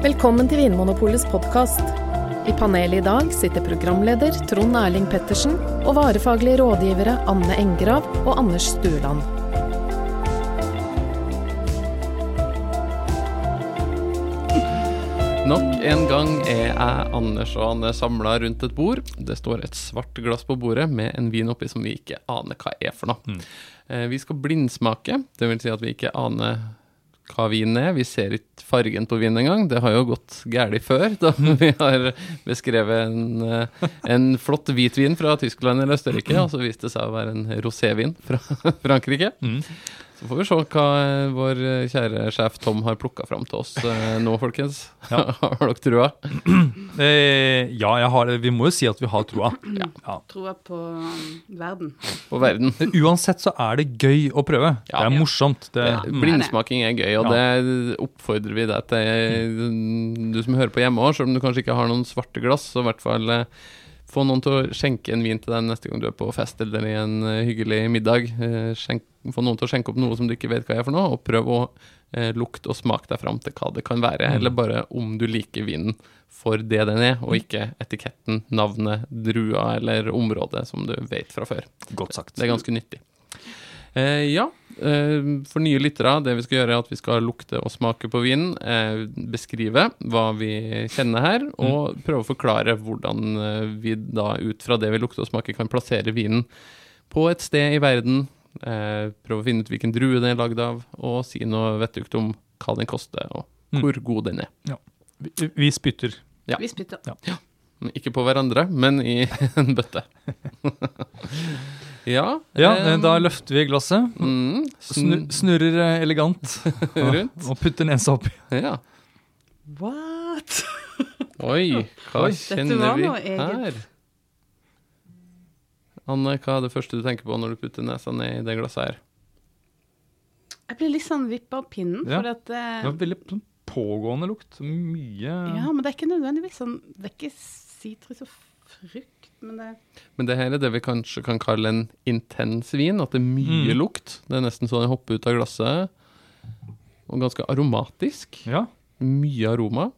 Velkommen til Vinmonopolets podkast. I panelet i dag sitter programleder Trond Erling Pettersen og varefaglige rådgivere Anne Engrav og Anders Stueland. Nok en gang er jeg, Anders og Anne samla rundt et bord. Det står et svart glass på bordet med en vin oppi som vi ikke aner hva er for noe. Mm. Vi skal blindsmake, det vil si at vi ikke aner hva vinen er. Vi ser ikke fargen på vinen engang. Det har jo gått galt før, da vi har beskrevet en, eh, en flott hvitvin fra Tyskland eller Østerrike, og så viste det seg å være en rosévin fra Frankrike. Så får vi se hva eh, vår kjære sjef Tom har plukka fram til oss eh, nå, folkens. har dere trua? Eh, ja, jeg har, vi må jo si at vi har troa. Ja. Troa på um, verden. På verden? Uansett så er det gøy å prøve. Ja. det er morsomt. Det, Det- Blindsmaking er gøy, og det oppfordrer vi deg til, du som hører på hjemme òg, selv om du kanskje ikke har noen svarte glass, så i hvert fall eh, få noen til å skjenke en vin til deg neste gang du er på fest eller i en eh, hyggelig middag. Eh, Skjenk, få noen til å skjenke opp noe som du ikke vet hva er for noe, og prøv å eh, lukte og smake deg fram til hva det kan være, eller bare om du liker vinen for det den er, og ikke etiketten, navnet, drua eller området som du vet fra før. Godt sagt. Det er ganske nyttig. Eh, ja, for nye lyttere, det vi skal gjøre er at vi skal lukte og smake på vinen, eh, beskrive hva vi kjenner her, og prøve å forklare hvordan eh, vi da ut fra det vi lukter og smaker kan plassere vinen på et sted i verden, eh, prøve å finne ut hvilken drue den er lagd av, og si noe vettugt om hva den koster, og Mm. hvor god den er. Vi, vi spytter. Ja. Vi spytter. Ikke på hverandre, men i en bøtte. ja. Ja, eh, da løfter vi glasset. mm, snur, snurrer eh, elegant rundt. og putter nesa oppi. Ja. What? Oi, hva Oi. Kjenner vi her? Anne, hva er det første du tenker på når du putter nesa ned i det glasset her? Jeg blir litt sånn vippa av pinnen. Ja. For at, Det er var veldig sånn pågående lukt. Mye ja, men det er ikke nødvendigvis sånn Det er ikke sitrus og frukt, men det Men det her er det vi kanskje kan kalle en intens vin, at det er mye Mm. lukt. Det er nesten sånn jeg hopper ut av glasset. Og ganske aromatisk. Ja. Mye aroma.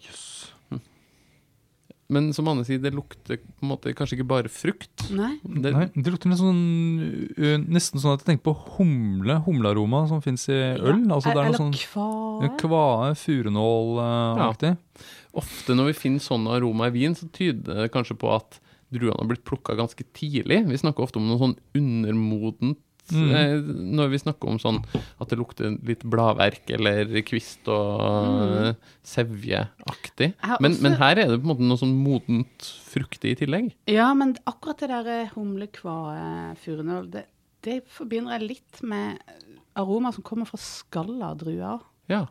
Jøss. Men som Anne sier, det lukter på en måte kanskje ikke bare frukt. Nei. Det, Nei, det lukter litt sånn, nesten sånn at jeg tenker på humle, humlearoma som fins i øl. Altså det er noe Eller sånn kvae. kvae, furunål-aktig. Ofte når vi finner sånn aroma i vin, så tyder det kanskje på at druene har blitt plukka ganske tidlig. Vi snakker ofte om noe sånn undermodent Mm. eh, når vi snakker om sånn at det lukter litt bladverk eller kvist og Mm. sevjeaktig. Men, men her er det på en måte noe sånn modent fruktig i tillegg. Ja, men akkurat det der eh, humle, kvae, furunål, det, det forbinder jeg litt med aroma som kommer fra skallet av druer. Ja.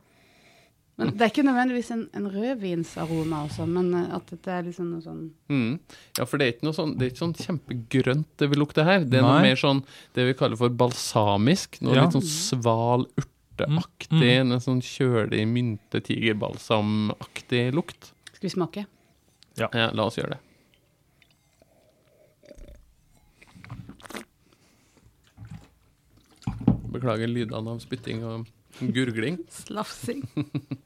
Men Det er ikke nødvendigvis en, en rødvinsaroma, også, men eh, at det er liksom noe sånn Mm. ja, for det er ikke noe sånn, det er ikke sånn kjempegrønt det vil lukte her. Det er noe mer sånn det vi kaller for balsamisk. Noe Ja. litt sånn sval urteaktig, en sånn kjølig mynte-tigerbalsamaktig lukt. Skal vi smake? Ja, la oss gjøre det. Beklager lydene av spytting og gurgling. Slafsing.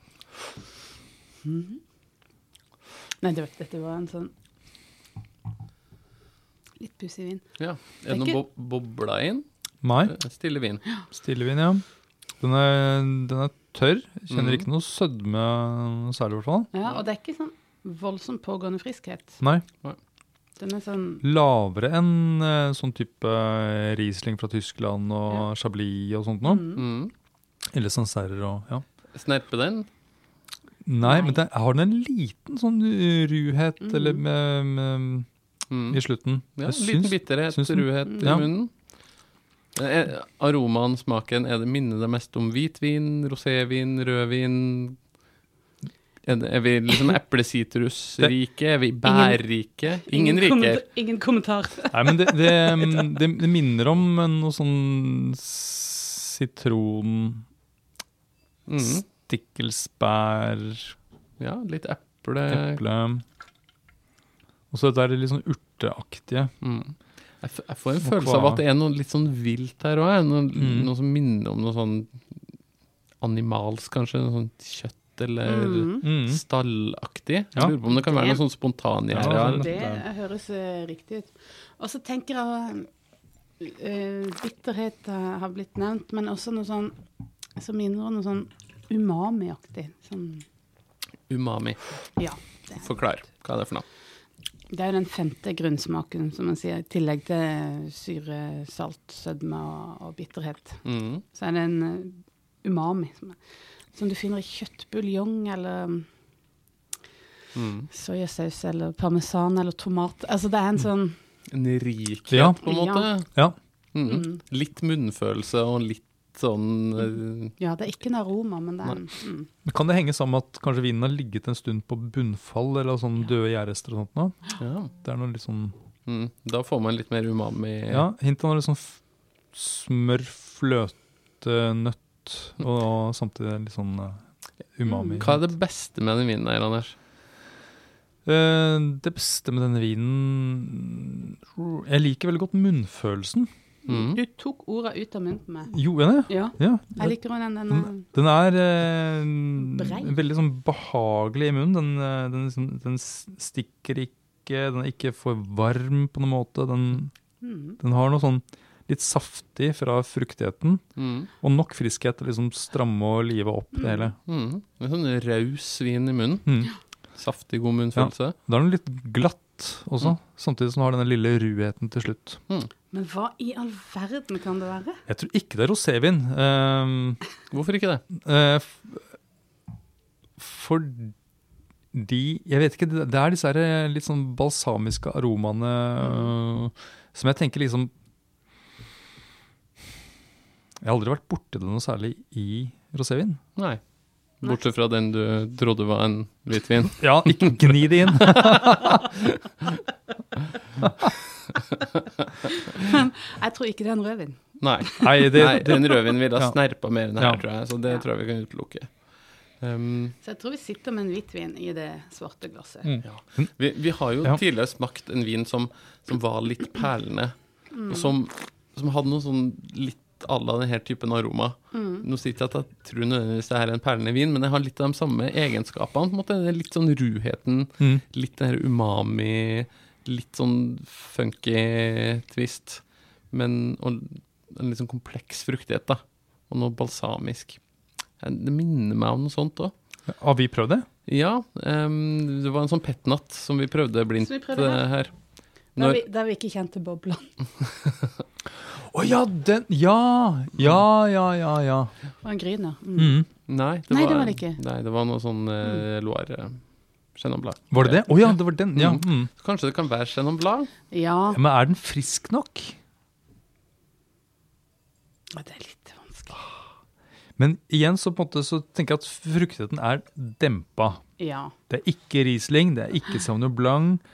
Mhm. Nei, det, dette var en sånn litt pussig vin. Ja. Er Er det noen bo bobla inn? Nei, Eh, Stille vin. stillevin, ja. Den er, den er tørr. Kjenner mm. ikke noe sødme særlig, i hvert fall. Ja, og det er ikke sånn voldsomt pågående friskhet. Nei. Den er sånn Lavere enn eh, sånn type eh, Riesling fra Tyskland og Chablis og sånt noe. mm. Mm. Eller Sancerre og ja. Snerpe den. Nei, Nei. men den, har den en liten sånn ruhet mm. eller med, med, Mm. i slutten? Ja, en liten bitterhet, ruhet i Ja. munnen. Eh, Aromaen, smaken, er det minner det mest om hvitvin, rosévin, rødvin? Er, er vi liksom eplesitrusrike? Er vi bærrike? Ingen, riker? kommentar- Ingen kommentar. Nei, men det, det, mm, det, det minner om noe sånn sitron Mm. Stikkelsbær, Ja, litt eple. eple Og så det der litt sånn urteaktige. Mm. Jeg, f jeg får en følelse av at det er noe litt sånn vilt her òg. Noe, Mm. noe som minner om noe sånn animalsk, kanskje. Noe sånt kjøtt eller Mhm. Mm. stallaktig. Jeg Ja. lurer på om det kan være noe sånn spontangjære. Ja, det, Det høres eh, riktig ut. Og så tenker jeg eh, Bitterhet har blitt nevnt, men også noe sånn som minner om noe sånn umami-aktig. Sånn, Umami. ja. Det, er- Forklar. Hva er det for noe? det er den femte grunnsmaken, som man sier, i tillegg til syre, salt, sødme og, og bitterhet. Mm. Så er det en eh, umami som, som du finner i kjøttbuljong eller Mm. soyasaus eller parmesan eller tomat. Altså det er en sånn En rikhet, Ja. på en måte. Ja. Mm. Mm. Litt munnfølelse og litt sånn eh, Ja, det er ikke en aroma, men det er en mm. Kan det henge sammen med at kanskje vinen har ligget en stund på bunnfall, eller sånn døde gjærrester og sånt nå? ja. Det er noe litt sånn mm. Da får man litt mer umami. Ja, hint er litt sånn smør, fløte, nøtt, og samtidig litt sånn eh, umami. Hva er det beste med den vinen her, Anders? Eh, det beste med denne vinen Jeg liker veldig godt munnfølelsen. Mm. Du tok orda ut av munnen på meg. Gjorde jeg det? Ja, Ja. jeg liker den. den er, Den er eh, veldig sånn behagelig i munnen. Den, eh, den, liksom- den stikker ikke, den er ikke for varm på noen måte. Den, mm. den har noe sånn litt saftig fra fruktigheten, Mm. og nok friskhet til å liksom stramme og live opp det hele. Mm. En sånn raus vin i munnen. Mm. Saftig, god munnfølelse. Da er den litt glatt også, samtidig som den har denne lille ruheten til slutt. Men hva i all verden kan det være? Jeg tror ikke det er rosévin. Um, Hvorfor ikke det? Uh, fordi Jeg vet ikke, det det er disse her eh, litt sånn balsamiske aromaene uh, som jeg tenker liksom Jeg har aldri vært borti det noe særlig i rosévin. Nei. Bortsett fra den du trodde var en hvitvin. Ja, ikke gni det inn. Jeg tror ikke det er en rødvin. Nei. Nei, det, Nei, det, en rødvin ville ha Ja. snerpa mer enn det her, Ja. tror jeg. Så det Ja. tror jeg vi kan utelukke. Um, Så jeg tror vi sitter med en hvitvin i det svarte glasset. Mm. vi, vi har jo Ja. tidligere smakt en vin som, som var litt perlende, og som, som hadde noe sånn litt à la denne typen aroma. Nå sier jeg at jeg tror nødvendigvis det her er en perlende vin, men jeg har litt av de samme egenskapene. på en måte. Litt sånn ruheten, Mm. litt den her umami, litt sånn funky twist, men og en litt sånn kompleks fruktighet, da. Og noe balsamisk. Eh, Det minner meg om noe sånt òg. Har vi prøvd det? Ja, Um, det var en sånn petnat som vi prøvde blindt vi prøvde her. her. Når... Der vi, der vi ikke kjente boblene. Å ja, den Ja! Ja, ja, ja, ja. Og en gryner. Mm. Mm. nei, det Nei, var, det var det ikke. Nei, det var noe sånn uh, Loire Blanc. Var det det? Å ja, det var den. Ja. Mm. Mm. Kanskje det kan være Chenin Blanc? Ja, Men er den frisk nok? det er litt vanskelig. Men igjen så på en måte så tenker jeg at fruktigheten er dempa. Ja. Det er ikke Riesling, det er ikke Sauvignon Blanc.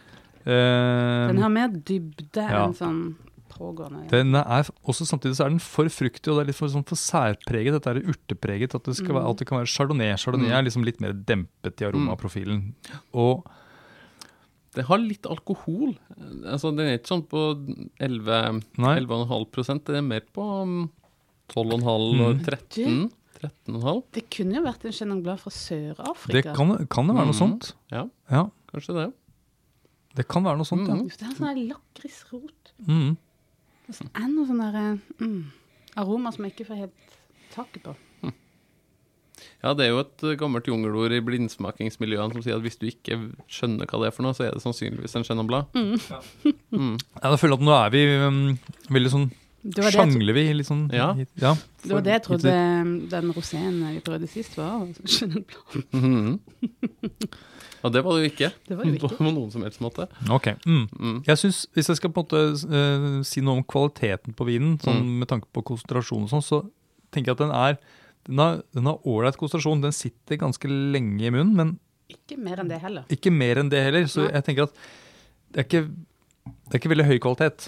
Uh, Den har mer dybde Ja. enn sånn pågående. den er også Samtidig så er den for fruktig, og det er litt for, sånn for særpreget. Dette er urtepreget. At det, skal være, at det kan være chardonnay. Chardonnay Mm. er liksom litt mer dempet i aromaprofilen. Og Det har litt alkohol. Altså, Den er ikke sånn på 11,5% Det er mer på um, 12,5 og Mm. 13. 13,5. Det kunne jo vært en Chenin Blanc fra Sør-Afrika. det kan, kan det være noe mm. sånt? Ja, Ja, kanskje det. det kan være noe sånt, ja. Mhm. Det er sånn der lakrisrot. Mm. Det er noe sånn der mm, aroma som jeg ikke får helt taket på. Ja, det er jo et uh, gammelt jungelord i blindsmakingsmiljøene som sier at hvis du ikke skjønner hva det er for noe, så er det sannsynligvis en Chenin Blanc. Mm. Ja, jeg føler at nå er vi um, veldig sånn Det var det, jeg Sjangler vi litt sånn Ja. hit- ja. det, var det jeg trodde den roséen vi prøvde sist, var. Mhm. Det var det jo ikke. Det var det jo ikke. På noen som helst måte. Ok. Mm. Mm. Jeg synes, Hvis jeg skal på en måte uh, si noe om kvaliteten på vinen, sånn Mm. med tanke på konsentrasjon og sånn, så tenker jeg at den er den har den har ålreit konsentrasjon. Den sitter ganske lenge i munnen, men Ikke mer enn det heller. ikke mer enn det heller. Så Nei. jeg tenker at det er ikke, det er ikke veldig høy kvalitet.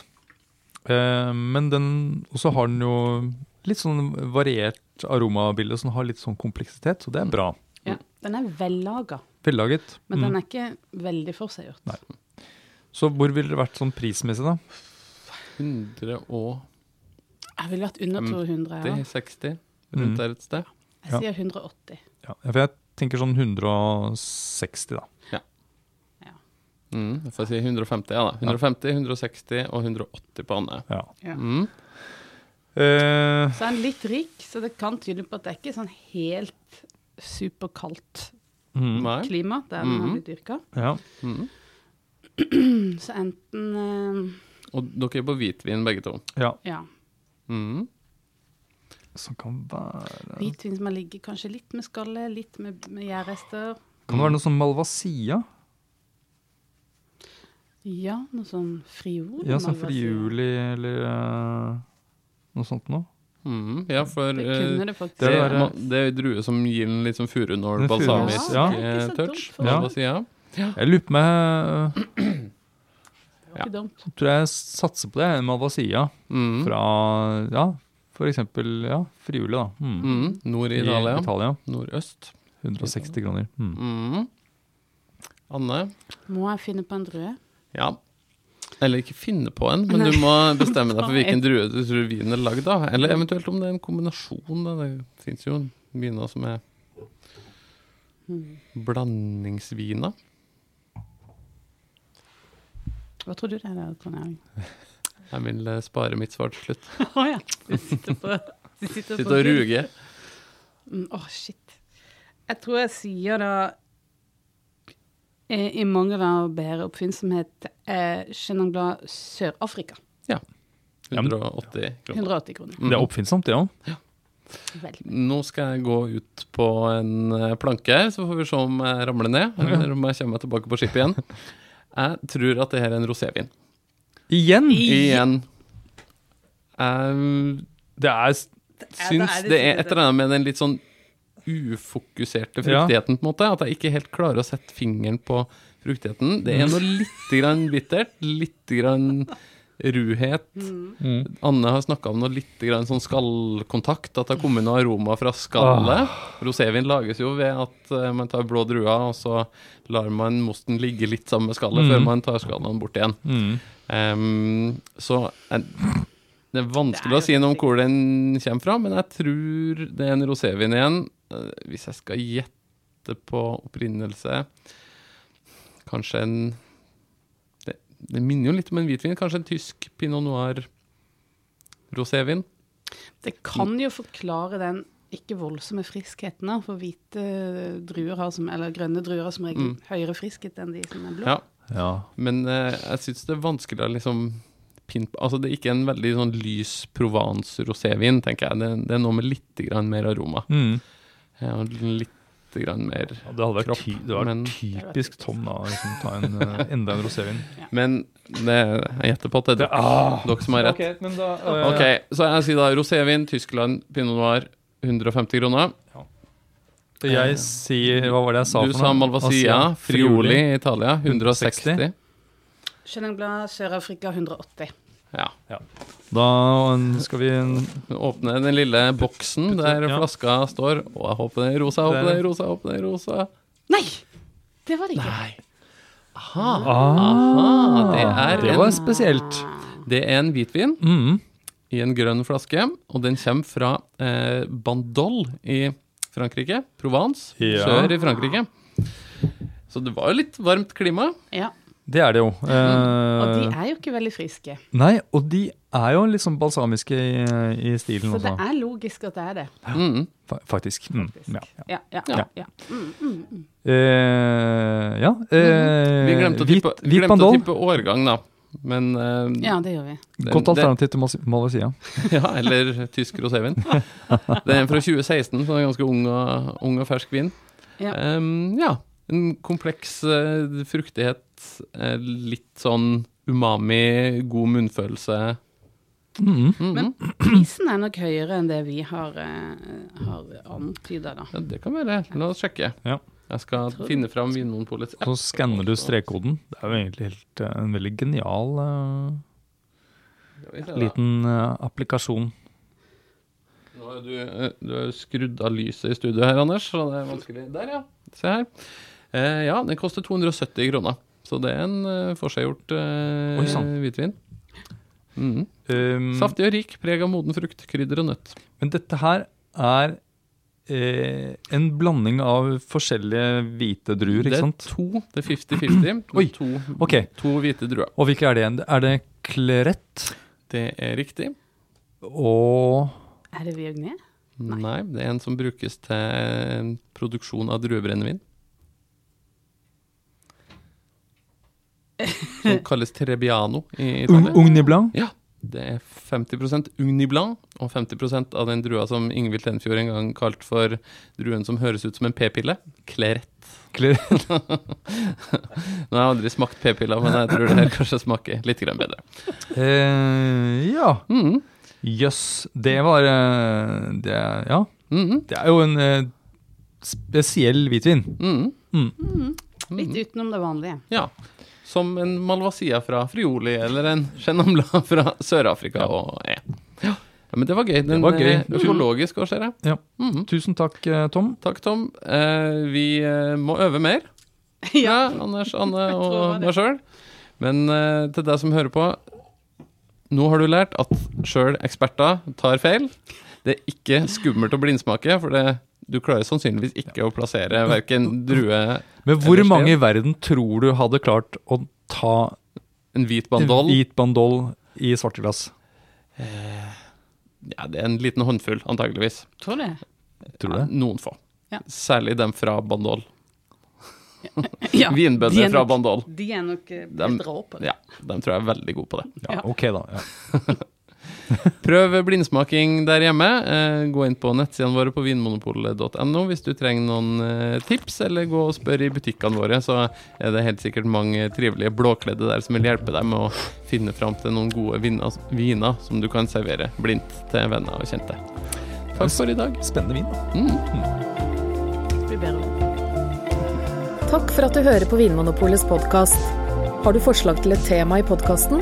Eh, men den Og så har den jo litt sånn variert aromabilde, så den har litt sånn kompleksitet, så det er bra. Ja, den er vellaga, Vellaget. men Mm. den er ikke veldig forseggjort. Nei. Så hvor ville det vært sånn prismessig, da? 100 og Jeg ville vært under Mm, 200. det Ja. er 60 rundt Mm. der et sted. Jeg sier 180. Ja, for jeg tenker sånn 160, da. Mm, jeg får si 150, ja da. 150, 160 og 180 på Anne. Ja. Ja. Mm. Uh, Så er han litt rik, så det kan tyde på at det er ikke sånn helt superkaldt mm, klima der den har Mhm. blitt dyrka. ja. Mm. Så enten uh, Og dere er på hvitvin begge to. ja. ja, Mm. Som kan være hvitvin som har ligget kanskje litt med skallet, litt med, med gjærrester. Kan det være noe som Malvasia? Ja, noe sånn friol. Ja, sånn friuli eller uh, noe sånt noe. Mm. Ja, for Det eh, kunne det faktisk det, Det er, det er drue som gir en litt sånn furunål-balsamisk ja. Eh, så touch. Ja. Ja. Jeg? Lurer på meg var. Tror jeg satser på det. En Malvasia Mm. fra ja, eksempel ja, friuli, da. Mm. Mm. Nord i Italia. Italia. Nordøst. 160 kroner. Mm. Mm. Anne? Må jeg finne på en drue? Ja. Eller ikke finne på en, men du må bestemme deg for hvilken drue du tror vinen er lagd av. Eller eventuelt om det er en kombinasjon. Da. Det fins jo viner som er blandingsviner. Hva tror du det er, Trond Erling? Jeg vil eh, spare mitt svar til slutt. Å ja. Du sitter på du sitter og ruger. Mm, oh, shit. Jeg tror jeg sier da eh, I mangel av bedre oppfinnsomhet eh, Chenin Blanc Sør-Afrika. 180 kroner. 180 kroner. Det er oppfinnsomt, det òg. Ja. Nå skal jeg gå ut på en eh, planke her, så får vi se om jeg ramler ned. Eller om jeg kommer meg tilbake på skipet igjen. Jeg tror at det her er en rosévin. Igjen! Igjen. Um, Det er syns er det det er et eller annet med den litt sånn ufokuserte Ja. fruktigheten, på en måte. At jeg ikke helt klarer å sette fingeren på fruktigheten. Det er noe litt grann bittert, litt grann ruhet. mm. Anne har snakka om noe litt grann sånn skallkontakt, at det har kommet noe aroma fra skallet. Rosévin lages jo ved at eh, man tar blå druer, og så lar man mosten ligge litt sammen med skallet Mm. før man tar skallene bort igjen. Mm. Um, så eh, det er vanskelig Det er å si noe om hvor den kommer fra, men jeg tror det er en rosévin igjen. Eh, Hvis jeg skal gjette på opprinnelse Kanskje en det, det minner jo litt om en hvitvin. Kanskje en tysk pinot noir rosévin. Det kan jo forklare den ikke voldsomme friskheten, da, for hvite druer har som, eller grønne druer har som regel Mm. høyere friskhet enn de som er blå. Ja. Ja. Men eh, jeg syns det er vanskelig å liksom pin- Altså, det er ikke en veldig sånn lys Provence-rosévin, tenker jeg. Det, det er noe med litt grann mer aroma. Mm. Ja, og litt grann mer Ja, det hadde vært, Kropp, ty det hadde men- vært typisk Tom da, å liksom, ta en, eh, enda en rosévin. Men det, jeg gjetter på at det er dere, ah, dere som har rett. Ok, men da, uh, okay, så jeg sier da rosévin, Tyskland, pinot noir, 150 kroner. Ja. jeg sier Hva var det jeg sa Du for sa? Malvasia, Friuli, Frioli i Italia, 160. 160. Chenin Blanc Sør-Afrika 180. Ja. Da skal vi Åpne den lille boksen der Ja. flaska står. Å, jeg håper det er rosa, håper det er rosa, håper det er rosa. Nei! Det var det ikke. Nei. Aha. ah, Aha, det er Det en, var spesielt. det er en hvitvin Mm. i en grønn flaske, og den kommer fra eh, Bandol i Frankrike. Provence, Ja. sør i Frankrike. Så det var jo litt varmt klima. Ja, Det er det jo. Og de Eh, er jo ikke veldig friske. nei, og de er jo litt sånn balsamiske i, i stilen Så det er logisk at det er det. Mm. Fa- Faktisk. Mm. Ja. Ja, ja, Ja. ja. ja. Mm, mm, mm. Eh, ja eh, Vi glemte å tippe, hvit glemte å tippe årgang, da. Men eh, ja, det gjør vi. den- Godt alternativ til Malaysia. Ja, eller tysk rosévin. Det er en fra 2016, så det er ganske ung og, ung og fersk vin. Ja. Um, ja. En kompleks uh, fruktighet, eh, litt sånn umami, god munnfølelse. Mm. Mm. Men prisen er nok høyere enn det vi har, uh, har antyda, da. ja, det kan være. La oss sjekke. Ja. Jeg skal Tror- finne fram Vinmonopolets app. Så skanner du strekkoden. Det er jo egentlig helt, eh, en veldig genial eh, da. liten eh, applikasjon. Nå har du, eh, du er jo skrudd av lyset i studio her, Anders, så det er vanskelig. Der, ja. Se her. Eh, ja, den koster 270 kroner. Så det er en uh, forseggjort uh, Oi, hvitvin. Mm. Um, Saftig og rik, preg av moden frukt, krydder og nøtt. Men dette her er eh, en blanding av forskjellige hvite druer, ikke sant? Det er to. Det er 50-50. Oi, To, ok. to hvite druer. Og hvilke er det igjen? Er det klerett Det er riktig. og Er det Viognier? Nei. Nei. det er en som brukes til produksjon av druebrennevin. Som kalles Trebbiano i Italia. Ugni Blanc? Ja, det er 50 Ugni Blanc, og 50% av den drua som Ingvild Tenfjord en gang kalte for druen som høres ut som en p-pille. Klerett. Kler- Nå har jeg aldri smakt p-piller, men jeg tror det her kanskje smaker litt grann bedre. Eh, ja. Mm, Yes. Det var eh, det, Ja. mm, Det er jo en eh, spesiell hvitvin. mm, Mm. Litt utenom det vanlige. ja. Som en Malvasia fra Frioli, eller en chenomla fra Sør-Afrika. og Ja. ja. Men det var gøy. Den var gøy. er økologisk òg, ser jeg. Ja. Mhm. Tusen takk, eh, Tom. Takk, Tom. Eh, vi eh, må øve mer. Ja, Anders, Anne og det. meg sjøl. Men eh, til deg som hører på, nå har du lært at sjøl eksperter tar feil. Det er ikke skummelt å blindsmake, for det, du klarer sannsynligvis ikke å plassere verken drue Men hvor mange i verden tror du hadde klart å ta En hvit en bandol. hvit bandol i svarte glass? Ja, det er en liten håndfull, antageligvis. Tror du det? Tror du Ja, det? noen få. Ja. Særlig dem fra Bandol. Ja, Vinbønder er fra Bandol. De er nok bedre Dem- på det. Ja, dem tror jeg er veldig gode på det. Ja, Ja. ok da. Ja. Prøv blindsmaking der hjemme. Eh, gå inn på nettsidene våre på vinmonopolet.no hvis du trenger noen eh, tips, eller gå og spør i butikkene våre, så er det helt sikkert mange trivelige blåkledde der som vil hjelpe deg med å finne fram til noen gode viner, viner som du kan servere blindt til venner og kjente. Takk for i dag. Spennende vin. Mm. Takk for at du hører på Vinmonopolets podkast. Har du forslag til et tema i podkasten?